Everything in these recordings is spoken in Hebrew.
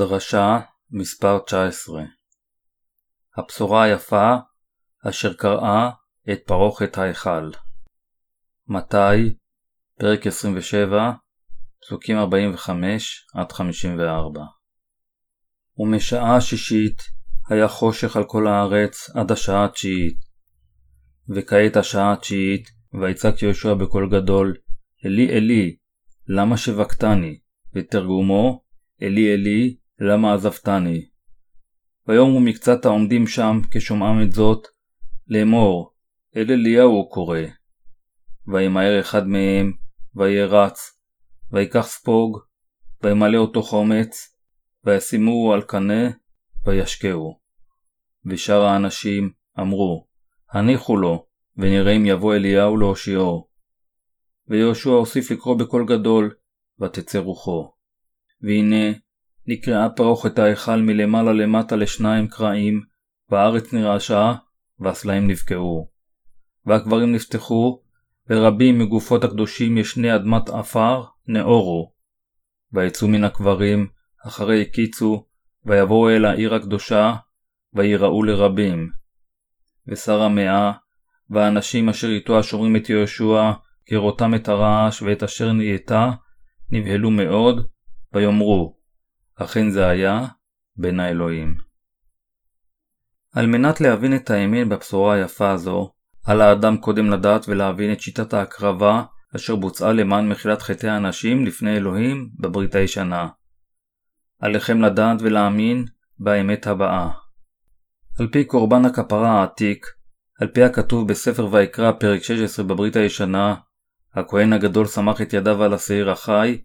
דרשה מספר 19 הבשורה היפה אשר קראה את פרוכת ההיכל. מתי? פרק 27, פסוקים 45-54 ומשעה השישית היה חושך על כל הארץ עד השעה התשיעית. וכעת השעה התשיעית, ויצעק יהושע בקול גדול, אלי אלי, למה שבקתני? ותרגומו, אלי אלי, למה עזבתני? ויאמרו מקצת העומדים שם, כשומעם את זאת, לאמור, אל אליהו קורא. וימהר אחד מהם, וירץ, ויקח ספוג, וימלא אותו חומץ, וישימוהו על קנה, וישקהו. ושאר האנשים אמרו, הניחו לו, ונראה אם יבוא אליהו להושיעו. ויהושע הוסיף לקרוא בקול גדול, ותצא רוחו. והנה, נקרעה פרוכת ההיכל מלמעלה למטה לשניים קרעים, והארץ נרעשה, והסלעים נבקעו. והקברים נפתחו, ורבים מגופות הקדושים ישני אדמת עפר נאורו. ויצאו מן הקברים, אחרי הקיצו, ויבואו אל העיר הקדושה, ויראו לרבים. ושר המאה, והאנשים אשר איתו השומרים את יהושע, כראותם את הרעש ואת אשר נהייתה, נבהלו מאוד, ויאמרו, אכן זה היה בין האלוהים. על מנת להבין את האמת בבשורה היפה הזו, על האדם קודם לדעת ולהבין את שיטת ההקרבה אשר בוצעה למען מחילת חטאי האנשים לפני אלוהים בברית הישנה. עליכם לדעת ולהאמין באמת הבאה. על פי קורבן הכפרה העתיק, על פי הכתוב בספר ויקרא פרק 16 בברית הישנה, הכהן הגדול סמך את ידיו על השעיר החי,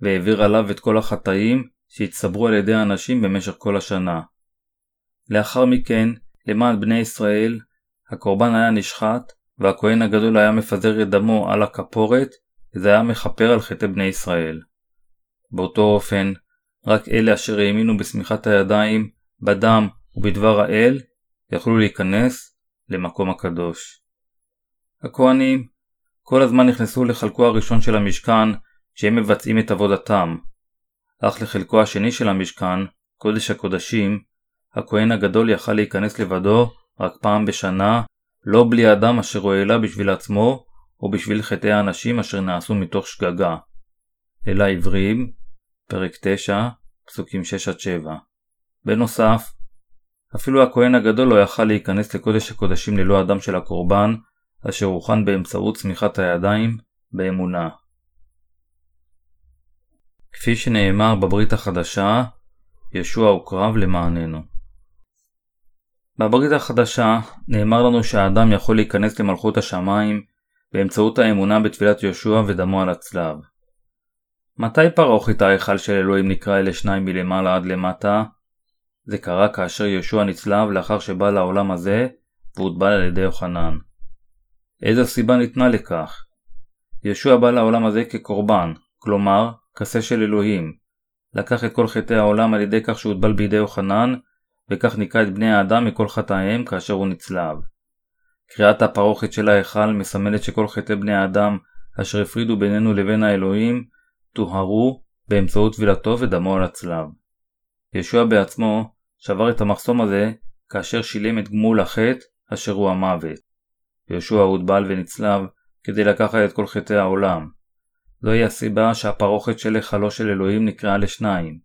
והעביר עליו את כל החטאים שהצטברו על ידי האנשים במשך כל השנה. לאחר מכן, למען בני ישראל, הקורבן היה נשחט, והכהן הגדול היה מפזר את דמו על הכפורת, וזה היה מכפר על חטאי בני ישראל. באותו אופן, רק אלה אשר האמינו בשמיכת הידיים, בדם ובדבר האל, יכלו להיכנס למקום הקדוש. הכהנים כל הזמן נכנסו לחלקו הראשון של המשכן, שהם מבצעים את עבודתם, אך לחלקו השני של המשכן, קודש הקודשים, הכהן הגדול יכל להיכנס לבדו רק פעם בשנה, לא בלי אדם אשר הוא העלה בשביל עצמו, או בשביל חטאי האנשים אשר נעשו מתוך שגגה. אלא עברים, פרק 9, פסוקים 6-7. בנוסף, אפילו הכהן הגדול לא יכל להיכנס לקודש הקודשים ללא הדם של הקורבן, אשר הוכן באמצעות צמיחת הידיים באמונה. כפי שנאמר בברית החדשה, ישוע הוקרב למעננו. בברית החדשה נאמר לנו שהאדם יכול להיכנס למלכות השמיים באמצעות האמונה בתפילת יהושע ודמו על הצלב. מתי פרוכת ההיכל של אלוהים נקרא אלה שניים מלמעלה עד למטה? זה קרה כאשר יהושע נצלב לאחר שבא לעולם הזה והוטבל על ידי יוחנן. איזו סיבה ניתנה לכך? יהושע בא לעולם הזה כקורבן, כלומר, כסה של אלוהים. לקח את כל חטאי העולם על ידי כך שהוטבל בידי יוחנן, וכך ניקה את בני האדם מכל חטאיהם כאשר הוא נצלב. קריאת הפרוכת של ההיכל מסמלת שכל חטאי בני האדם אשר הפרידו בינינו לבין האלוהים, טוהרו באמצעות טבילתו ודמו על הצלב. ישוע בעצמו שבר את המחסום הזה כאשר שילם את גמול החטא אשר הוא המוות. יהושע הוטבל ונצלב כדי לקחת את כל חטאי העולם. זוהי הסיבה שהפרוכת של היכלו של אלוהים נקראה לשניים.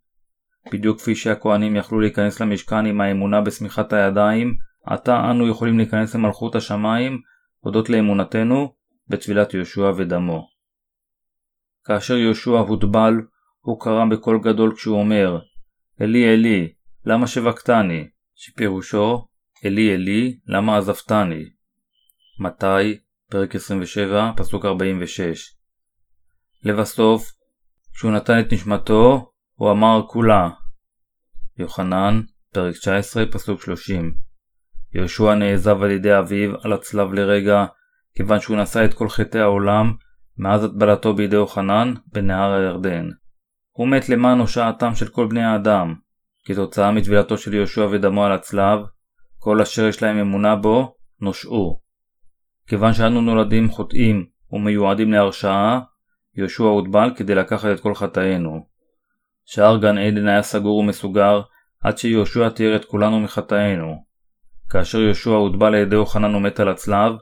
בדיוק כפי שהכהנים יכלו להיכנס למשכן עם האמונה בשמיכת הידיים, עתה אנו יכולים להיכנס למלכות השמיים, הודות לאמונתנו, בטבילת יהושע ודמו. כאשר יהושע הוטבל, הוא קרא בקול גדול כשהוא אומר, אלי אלי, למה שבקתני? שפירושו, אלי אלי, למה עזבתני? מתי, פרק 27, פסוק 46. לבסוף, כשהוא נתן את נשמתו, הוא אמר כולה. יוחנן, פרק 19, פסוק 30. יהושע נעזב על ידי אביו על הצלב לרגע, כיוון שהוא נשא את כל חטאי העולם מאז הטבלתו בידי יוחנן בנהר הירדן. הוא מת למען הושעתם של כל בני האדם. כתוצאה מטבילתו של יהושע ודמו על הצלב, כל אשר יש להם אמונה בו, נושעו. כיוון שאנו נולדים חוטאים ומיועדים להרשעה, יהושע הוטבל כדי לקחת את כל חטאינו. שער גן עדן היה סגור ומסוגר עד שיהושע תיאר את כולנו מחטאינו. כאשר יהושע הוטבע לידי יוחנן ומת על הצלב,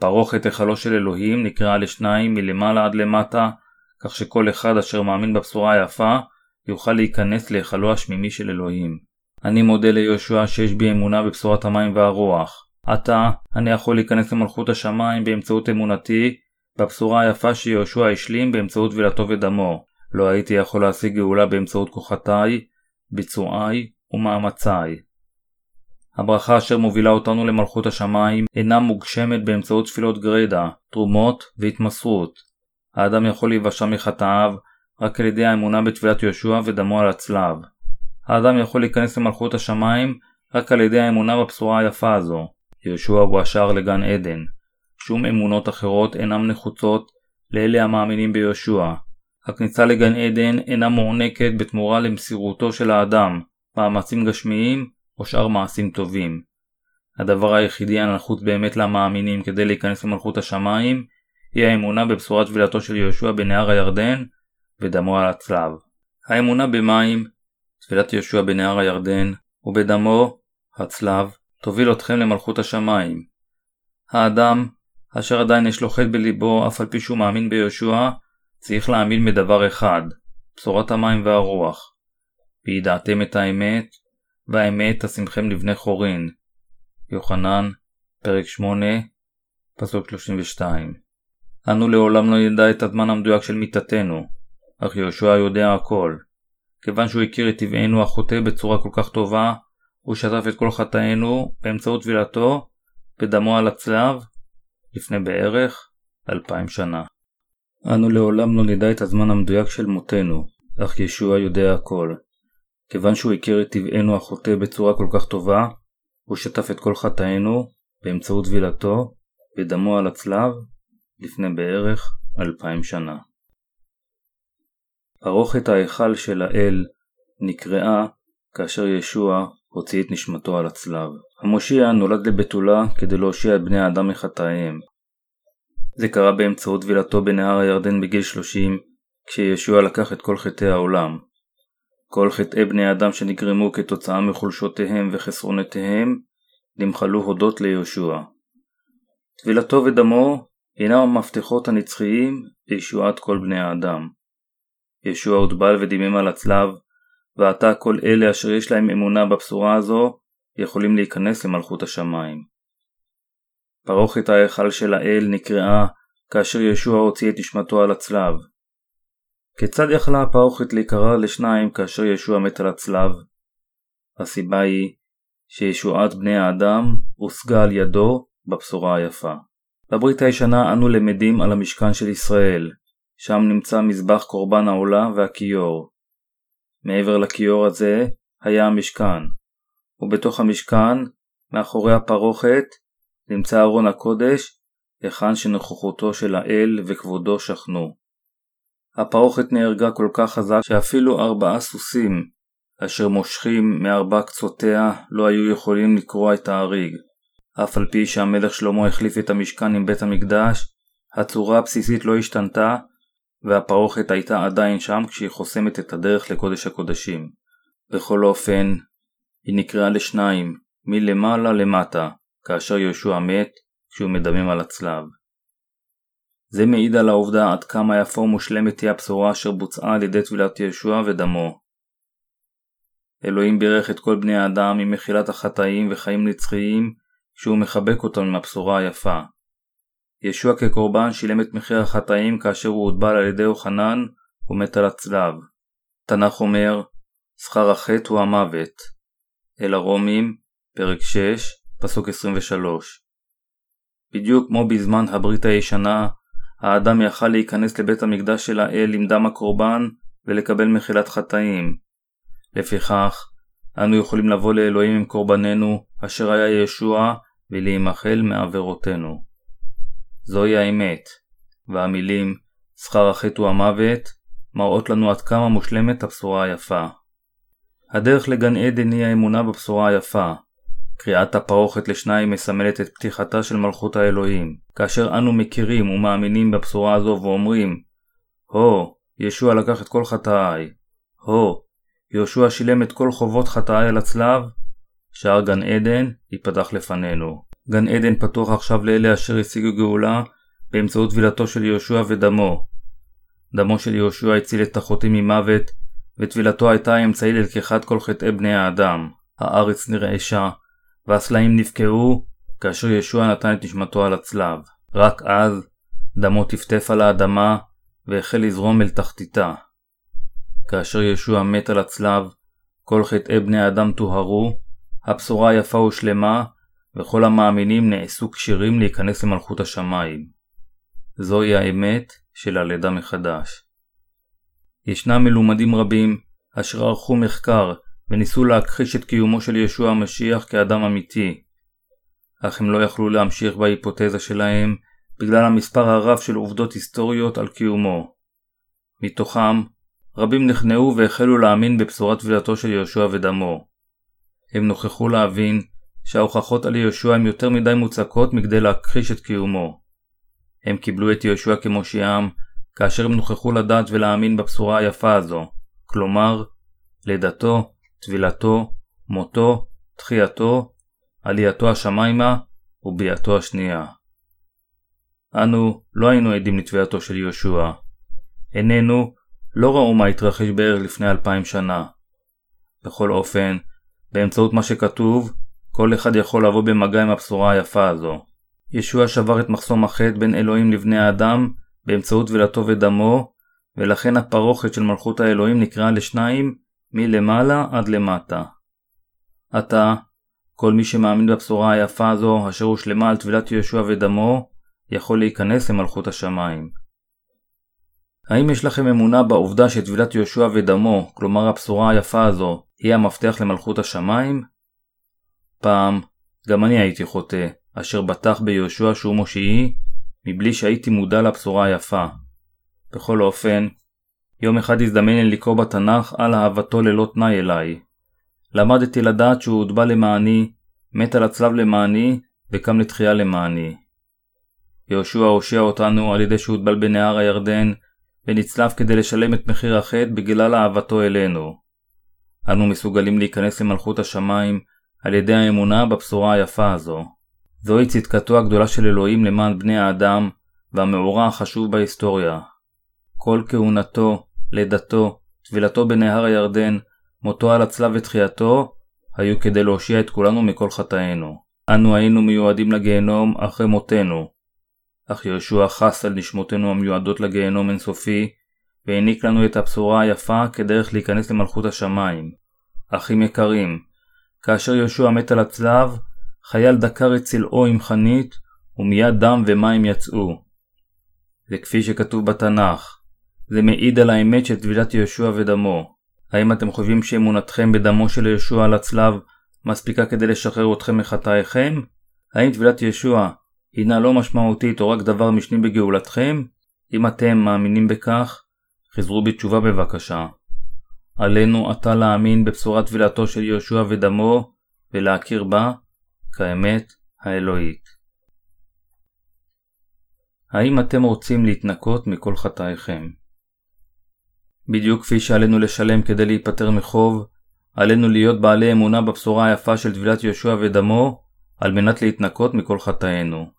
פרוכת היכלו של אלוהים נקרעה לשניים מלמעלה עד למטה, כך שכל אחד אשר מאמין בבשורה היפה יוכל להיכנס להיכלו השמימי של אלוהים. אני מודה ליהושע שיש בי אמונה בבשורת המים והרוח. עתה אני יכול להיכנס למלכות השמיים באמצעות אמונתי בבשורה היפה שיהושע השלים באמצעות טבילתו ודמו. לא הייתי יכול להשיג גאולה באמצעות כוחותיי, ביצועיי ומאמציי. הברכה אשר מובילה אותנו למלכות השמיים אינה מוגשמת באמצעות תפילות גרידא, תרומות והתמסרות. האדם יכול להיוושע מחטאיו רק על ידי האמונה בתפילת יהושע ודמו על הצלב. האדם יכול להיכנס למלכות השמיים רק על ידי האמונה בבשורה היפה הזו. יהושע הוא השער לגן עדן. שום אמונות אחרות אינן נחוצות לאלה המאמינים ביהושע. הכניסה לגן עדן אינה מוענקת בתמורה למסירותו של האדם, מאמצים גשמיים או שאר מעשים טובים. הדבר היחידי הנחוץ באמת למאמינים כדי להיכנס למלכות השמיים היא האמונה בבשורת טבילתו של יהושע בנהר הירדן ודמו על הצלב. האמונה במים, טבילת יהושע בנהר הירדן ובדמו, הצלב, תוביל אתכם למלכות השמיים. האדם, אשר עדיין יש לו חטא בליבו אף על פי שהוא מאמין ביהושע, צריך להאמין בדבר אחד, בשורת המים והרוח. וידעתם את האמת, והאמת תשימכם לבני חורין. יוחנן, פרק 8, פסוק 32. אנו לעולם לא ידע את הזמן המדויק של מיתתנו, אך יהושע יודע הכל. כיוון שהוא הכיר את טבענו החוטא בצורה כל כך טובה, הוא שטף את כל חטאינו באמצעות טבילתו ודמו על הצלב לפני בערך אלפיים שנה. אנו לעולם לא נדע את הזמן המדויק של מותנו, אך ישוע יודע הכל. כיוון שהוא הכיר את טבענו החוטא בצורה כל כך טובה, הוא שטף את כל חטאינו באמצעות טבילתו ודמו על הצלב לפני בערך אלפיים שנה. פרוכת ההיכל של האל נקראה כאשר ישוע הוציא את נשמתו על הצלב. המושיע נולד לבתולה כדי להושיע את בני האדם מחטאיהם. זה קרה באמצעות טבילתו בנהר הירדן בגיל 30, כשישוע לקח את כל חטאי העולם. כל חטאי בני האדם שנגרמו כתוצאה מחולשותיהם וחסרונותיהם, נמחלו הודות ליהושע. טבילתו ודמו הינם המפתחות הנצחיים לישועת כל בני האדם. ישוע הוטבל ודימם על הצלב, ועתה כל אלה אשר יש להם אמונה בבשורה הזו, יכולים להיכנס למלכות השמיים. פרוכת ההיכל של האל נקראה כאשר ישוע הוציא את נשמתו על הצלב. כיצד יכלה הפרוכת להיקרא לשניים כאשר ישוע מת על הצלב? הסיבה היא שישועת בני האדם הושגה על ידו בבשורה היפה. בברית הישנה אנו למדים על המשכן של ישראל, שם נמצא מזבח קורבן העולה והכיור. מעבר לכיור הזה היה המשכן, ובתוך המשכן, מאחורי הפרוכת, נמצא ארון הקודש, היכן שנוכחותו של האל וכבודו שכנו. הפרוכת נהרגה כל כך חזק שאפילו ארבעה סוסים, אשר מושכים מארבע קצותיה, לא היו יכולים לקרוע את האריג. אף על פי שהמלך שלמה החליף את המשכן עם בית המקדש, הצורה הבסיסית לא השתנתה, והפרוכת הייתה עדיין שם כשהיא חוסמת את הדרך לקודש הקודשים. בכל אופן, היא נקראה לשניים, מלמעלה למטה, כאשר יהושע מת, כשהוא מדמם על הצלב. זה מעיד על העובדה עד כמה יפה ומושלמת תהיה הבשורה אשר בוצעה על ידי טבילת יהושע ודמו. אלוהים בירך את כל בני האדם עם מחילת החטאים וחיים נצחיים כשהוא מחבק אותם עם הבשורה היפה. ישוע כקורבן שילם את מחיר החטאים כאשר הוא הוטבל על ידי יוחנן ומת על הצלב. תנ"ך אומר, שכר החטא הוא המוות. אל הרומים, פרק 6, פסוק 23. בדיוק כמו בזמן הברית הישנה, האדם יכל להיכנס לבית המקדש של האל עם דם הקורבן ולקבל מחילת חטאים. לפיכך, אנו יכולים לבוא לאלוהים עם קורבננו, אשר היה ישוע, ולהימחל מעבירותינו. זוהי האמת, והמילים שכר החטא הוא המוות מראות לנו עד כמה מושלמת הבשורה היפה. הדרך לגן עדן היא האמונה בבשורה היפה. קריאת הפרוכת לשניים מסמלת את פתיחתה של מלכות האלוהים. כאשר אנו מכירים ומאמינים בבשורה הזו ואומרים הו, ישוע לקח את כל חטאיי. הו, יהושע שילם את כל חובות חטאי על הצלב, שער גן עדן ייפתח לפנינו. גן עדן פתוח עכשיו לאלה אשר השיגו גאולה באמצעות טבילתו של יהושע ודמו. דמו של יהושע הציל את החוטאים ממוות, וטבילתו הייתה האמצעי ללקיחת כל חטאי בני האדם. הארץ נרעשה, והסלעים נבקעו, כאשר ישוע נתן את נשמתו על הצלב. רק אז דמו טפטף על האדמה, והחל לזרום אל תחתיתה. כאשר ישוע מת על הצלב, כל חטאי בני האדם טוהרו, הבשורה היפה ושלמה, וכל המאמינים נעשו כשירים להיכנס למלכות השמיים. זוהי האמת של הלידה מחדש. ישנם מלומדים רבים אשר ערכו מחקר וניסו להכחיש את קיומו של ישוע המשיח כאדם אמיתי, אך הם לא יכלו להמשיך בהיפותזה שלהם בגלל המספר הרב של עובדות היסטוריות על קיומו. מתוכם, רבים נכנעו והחלו להאמין בבשורת טבילתו של יהושע ודמו. הם נוכחו להבין שההוכחות על יהושע הן יותר מדי מוצקות מכדי להכחיש את קיומו. הם קיבלו את יהושע כמושיעם כאשר הם נוכחו לדעת ולהאמין בבשורה היפה הזו, כלומר, לידתו, טבילתו, מותו, תחייתו, עלייתו השמיימה וביאתו השנייה. אנו לא היינו עדים לתביעתו של יהושע. עינינו לא ראו מה התרחש בערך לפני אלפיים שנה. בכל אופן, באמצעות מה שכתוב, כל אחד יכול לבוא במגע עם הבשורה היפה הזו. ישוע שבר את מחסום החטא בין אלוהים לבני האדם באמצעות טבילתו ודמו, ולכן הפרוכת של מלכות האלוהים נקראה לשניים מלמעלה עד למטה. עתה, כל מי שמאמין בבשורה היפה הזו, אשר הושלמה על טבילת יהושע ודמו, יכול להיכנס למלכות השמיים. האם יש לכם אמונה בעובדה שטבילת יהושע ודמו, כלומר הבשורה היפה הזו, היא המפתח למלכות השמיים? פעם, גם אני הייתי חוטא, אשר בטח ביהושע שהוא מושיעי, מבלי שהייתי מודע לבשורה היפה. בכל אופן, יום אחד הזדמן לי לקרוא בתנ"ך על אהבתו ללא תנאי אליי. למדתי לדעת שהוא הוטבע למעני, מת על הצלב למעני, וקם לתחייה למעני. יהושע הושיע אותנו על ידי שהוטבל בנהר הירדן, ונצלף כדי לשלם את מחיר החטא בגלל אהבתו אלינו. אנו מסוגלים להיכנס למלכות השמיים על ידי האמונה בבשורה היפה הזו. זוהי צדקתו הגדולה של אלוהים למען בני האדם, והמאורע החשוב בהיסטוריה. כל כהונתו, לידתו, טבילתו בנהר הירדן, מותו על הצלב ותחייתו, היו כדי להושיע את כולנו מכל חטאינו. אנו היינו מיועדים לגיהנום אחרי מותנו. אך יהושע חס על נשמותינו המיועדות לגיהנום אינסופי, והעניק לנו את הבשורה היפה כדרך להיכנס למלכות השמיים. אחים יקרים, כאשר יהושע מת על הצלב, חייל דקר את צלעו עם חנית, ומיד דם ומים יצאו. וכפי שכתוב בתנ"ך, זה מעיד על האמת של טבילת יהושע ודמו. האם אתם חושבים שאמונתכם בדמו של יהושע על הצלב מספיקה כדי לשחרר אתכם מחטאיכם? האם טבילת יהושע הינה לא משמעותית או רק דבר משני בגאולתכם? אם אתם מאמינים בכך, חזרו בתשובה בבקשה. עלינו עתה להאמין בבשורת טבילתו של יהושע ודמו, ולהכיר בה כאמת האלוהית. האם אתם רוצים להתנקות מכל חטאיכם? בדיוק כפי שעלינו לשלם כדי להיפטר מחוב, עלינו להיות בעלי אמונה בבשורה היפה של טבילת יהושע ודמו, על מנת להתנקות מכל חטאינו.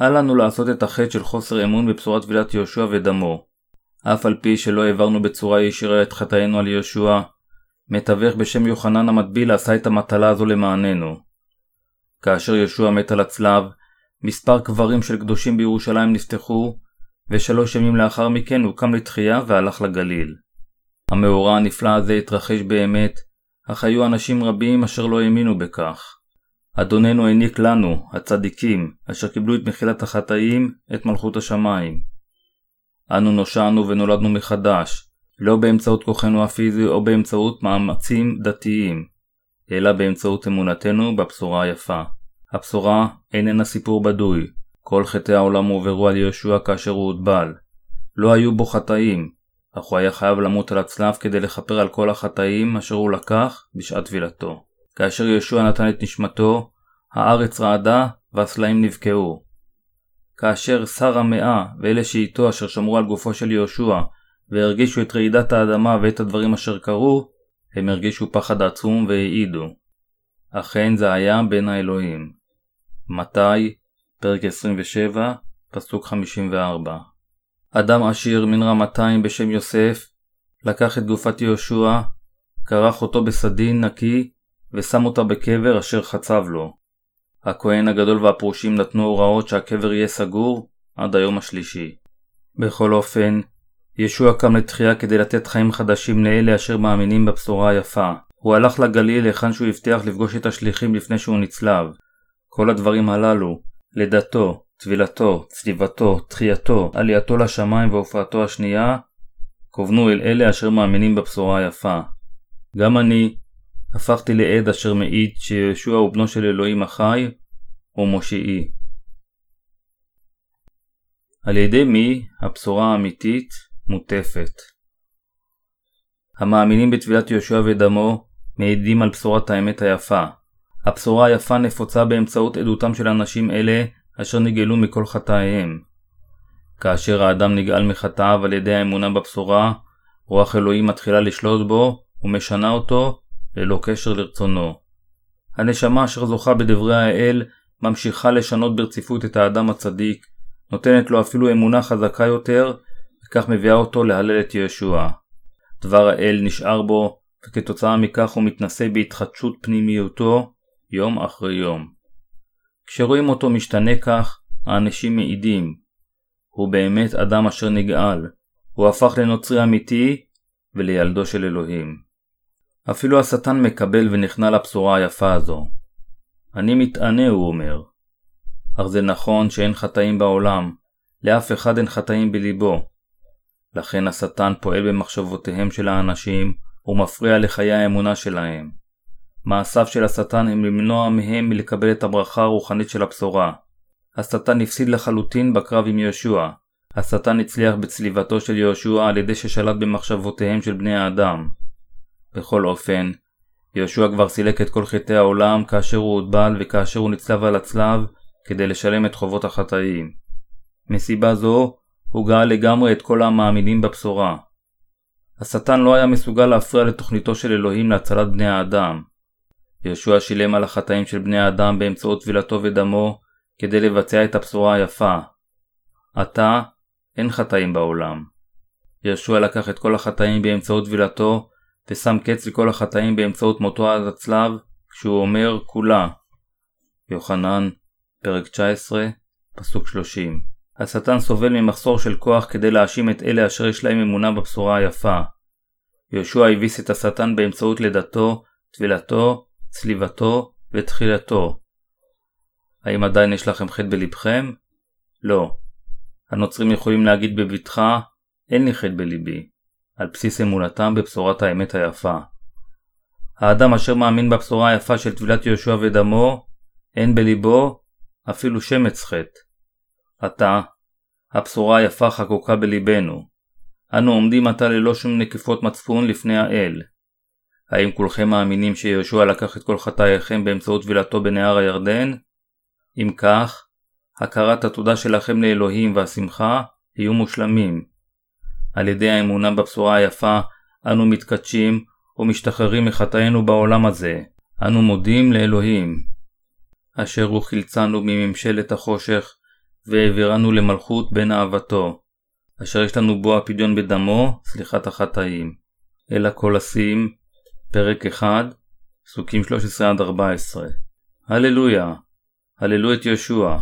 אל לנו לעשות את החטא של חוסר אמון בבשורת טבילת יהושע ודמו. אף על פי שלא העברנו בצורה ישירה את חטאינו על יהושע, מתווך בשם יוחנן המטביל עשה את המטלה הזו למעננו. כאשר יהושע מת על הצלב, מספר קברים של קדושים בירושלים נפתחו, ושלוש ימים לאחר מכן הוא קם לתחייה והלך לגליל. המאורע הנפלא הזה התרחש באמת, אך היו אנשים רבים אשר לא האמינו בכך. אדוננו העניק לנו, הצדיקים, אשר קיבלו את מחילת החטאים, את מלכות השמיים. אנו נושענו ונולדנו מחדש, לא באמצעות כוחנו הפיזי או באמצעות מאמצים דתיים, אלא באמצעות אמונתנו בבשורה היפה. הבשורה איננה סיפור בדוי, כל חטאי העולם הועברו על יהושע כאשר הוא הוטבל. לא היו בו חטאים, אך הוא היה חייב למות על הצלב כדי לכפר על כל החטאים אשר הוא לקח בשעת טבילתו. כאשר יהושע נתן את נשמתו, הארץ רעדה והסלעים נבקעו. כאשר שר המאה ואלה שאיתו אשר שמרו על גופו של יהושע והרגישו את רעידת האדמה ואת הדברים אשר קרו, הם הרגישו פחד עצום והעידו. אכן זה היה בין האלוהים. מתי, פרק 27, פסוק 54. אדם עשיר מן רמתיים בשם יוסף, לקח את גופת יהושע, כרך אותו בסדין נקי, ושם אותה בקבר אשר חצב לו. הכהן הגדול והפרושים נתנו הוראות שהקבר יהיה סגור עד היום השלישי. בכל אופן, ישוע קם לתחייה כדי לתת חיים חדשים לאלה אשר מאמינים בבשורה היפה. הוא הלך לגליל היכן שהוא הבטיח לפגוש את השליחים לפני שהוא נצלב. כל הדברים הללו, לידתו, טבילתו, צליבתו, תחייתו, עלייתו לשמיים והופעתו השנייה, כוונו אל אלה אשר מאמינים בבשורה היפה. גם אני הפכתי לעד אשר מעיד שישוע הוא בנו של אלוהים החי ומושיעי. על ידי מי הבשורה האמיתית מוטפת. המאמינים בטבילת יהושע ודמו מעידים על בשורת האמת היפה. הבשורה היפה נפוצה באמצעות עדותם של אנשים אלה אשר נגאלו מכל חטאיהם. כאשר האדם נגאל מחטאיו על ידי האמונה בבשורה, רוח אלוהים מתחילה לשלוט בו ומשנה אותו ללא קשר לרצונו. הנשמה אשר זוכה בדברי האל ממשיכה לשנות ברציפות את האדם הצדיק, נותנת לו אפילו אמונה חזקה יותר, וכך מביאה אותו להלל את ישוע. דבר האל נשאר בו, וכתוצאה מכך הוא מתנשא בהתחדשות פנימיותו יום אחרי יום. כשרואים אותו משתנה כך, האנשים מעידים. הוא באמת אדם אשר נגאל, הוא הפך לנוצרי אמיתי ולילדו של אלוהים. אפילו השטן מקבל ונכנע לבשורה היפה הזו. אני מתענה, הוא אומר. אך זה נכון שאין חטאים בעולם, לאף אחד אין חטאים בליבו. לכן השטן פועל במחשבותיהם של האנשים, ומפריע לחיי האמונה שלהם. מעשיו של השטן הם למנוע מהם מלקבל את הברכה הרוחנית של הבשורה. השטן הפסיד לחלוטין בקרב עם יהושע. השטן הצליח בצליבתו של יהושע על ידי ששלט במחשבותיהם של בני האדם. בכל אופן, יהושע כבר סילק את כל חטאי העולם כאשר הוא הוטבל וכאשר הוא נצלב על הצלב כדי לשלם את חובות החטאים. מסיבה זו, הוא גאה לגמרי את כל המאמינים בבשורה. השטן לא היה מסוגל להפריע לתוכניתו של אלוהים להצלת בני האדם. יהושע שילם על החטאים של בני האדם באמצעות טבילתו ודמו כדי לבצע את הבשורה היפה. עתה אין חטאים בעולם. יהושע לקח את כל החטאים באמצעות טבילתו ושם קץ לכל החטאים באמצעות מותו עד הצלב כשהוא אומר כולה. יוחנן, פרק 19, פסוק 30. השטן סובל ממחסור של כוח כדי להאשים את אלה אשר יש להם אמונה בבשורה היפה. יהושע הביס את השטן באמצעות לידתו, טבילתו, צליבתו ותחילתו. האם עדיין יש לכם חטא בלבכם? לא. הנוצרים יכולים להגיד בבטחה, אין לי חטא בליבי, על בסיס אמונתם בבשורת האמת היפה. האדם אשר מאמין בבשורה היפה של טבילת יהושע ודמו, אין בליבו אפילו שמץ חטא. עתה, הבשורה היפה חקוקה בליבנו. אנו עומדים עתה ללא שום נקיפות מצפון לפני האל. האם כולכם מאמינים שיהושע לקח את כל חטאיכם באמצעות טבילתו בנהר הירדן? אם כך, הכרת התודה שלכם לאלוהים והשמחה יהיו מושלמים. על ידי האמונה בבשורה היפה, אנו מתקדשים ומשתחררים מחטאינו בעולם הזה. אנו מודים לאלוהים, אשר הוא חילצנו מממשלת החושך והעבירנו למלכות בן אהבתו, אשר יש לנו בו הפדיון בדמו, סליחת החטאים. כל עשים, פרק 1, פסוקים 13-14. הללויה, הללו את יהושע.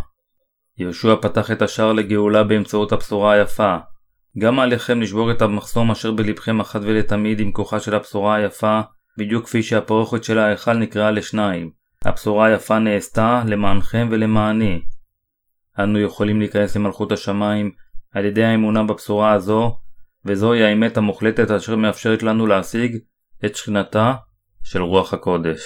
יהושע פתח את השער לגאולה באמצעות הבשורה היפה. גם עליכם לשבור את המחסום אשר בלבכם אחת ולתמיד עם כוחה של הבשורה היפה, בדיוק כפי שהפרוכת של ההיכל נקראה לשניים. הבשורה היפה נעשתה למענכם ולמעני. אנו יכולים להיכנס למלכות השמיים על ידי האמונה בבשורה הזו, וזוהי האמת המוחלטת אשר מאפשרת לנו להשיג את שכינתה של רוח הקודש.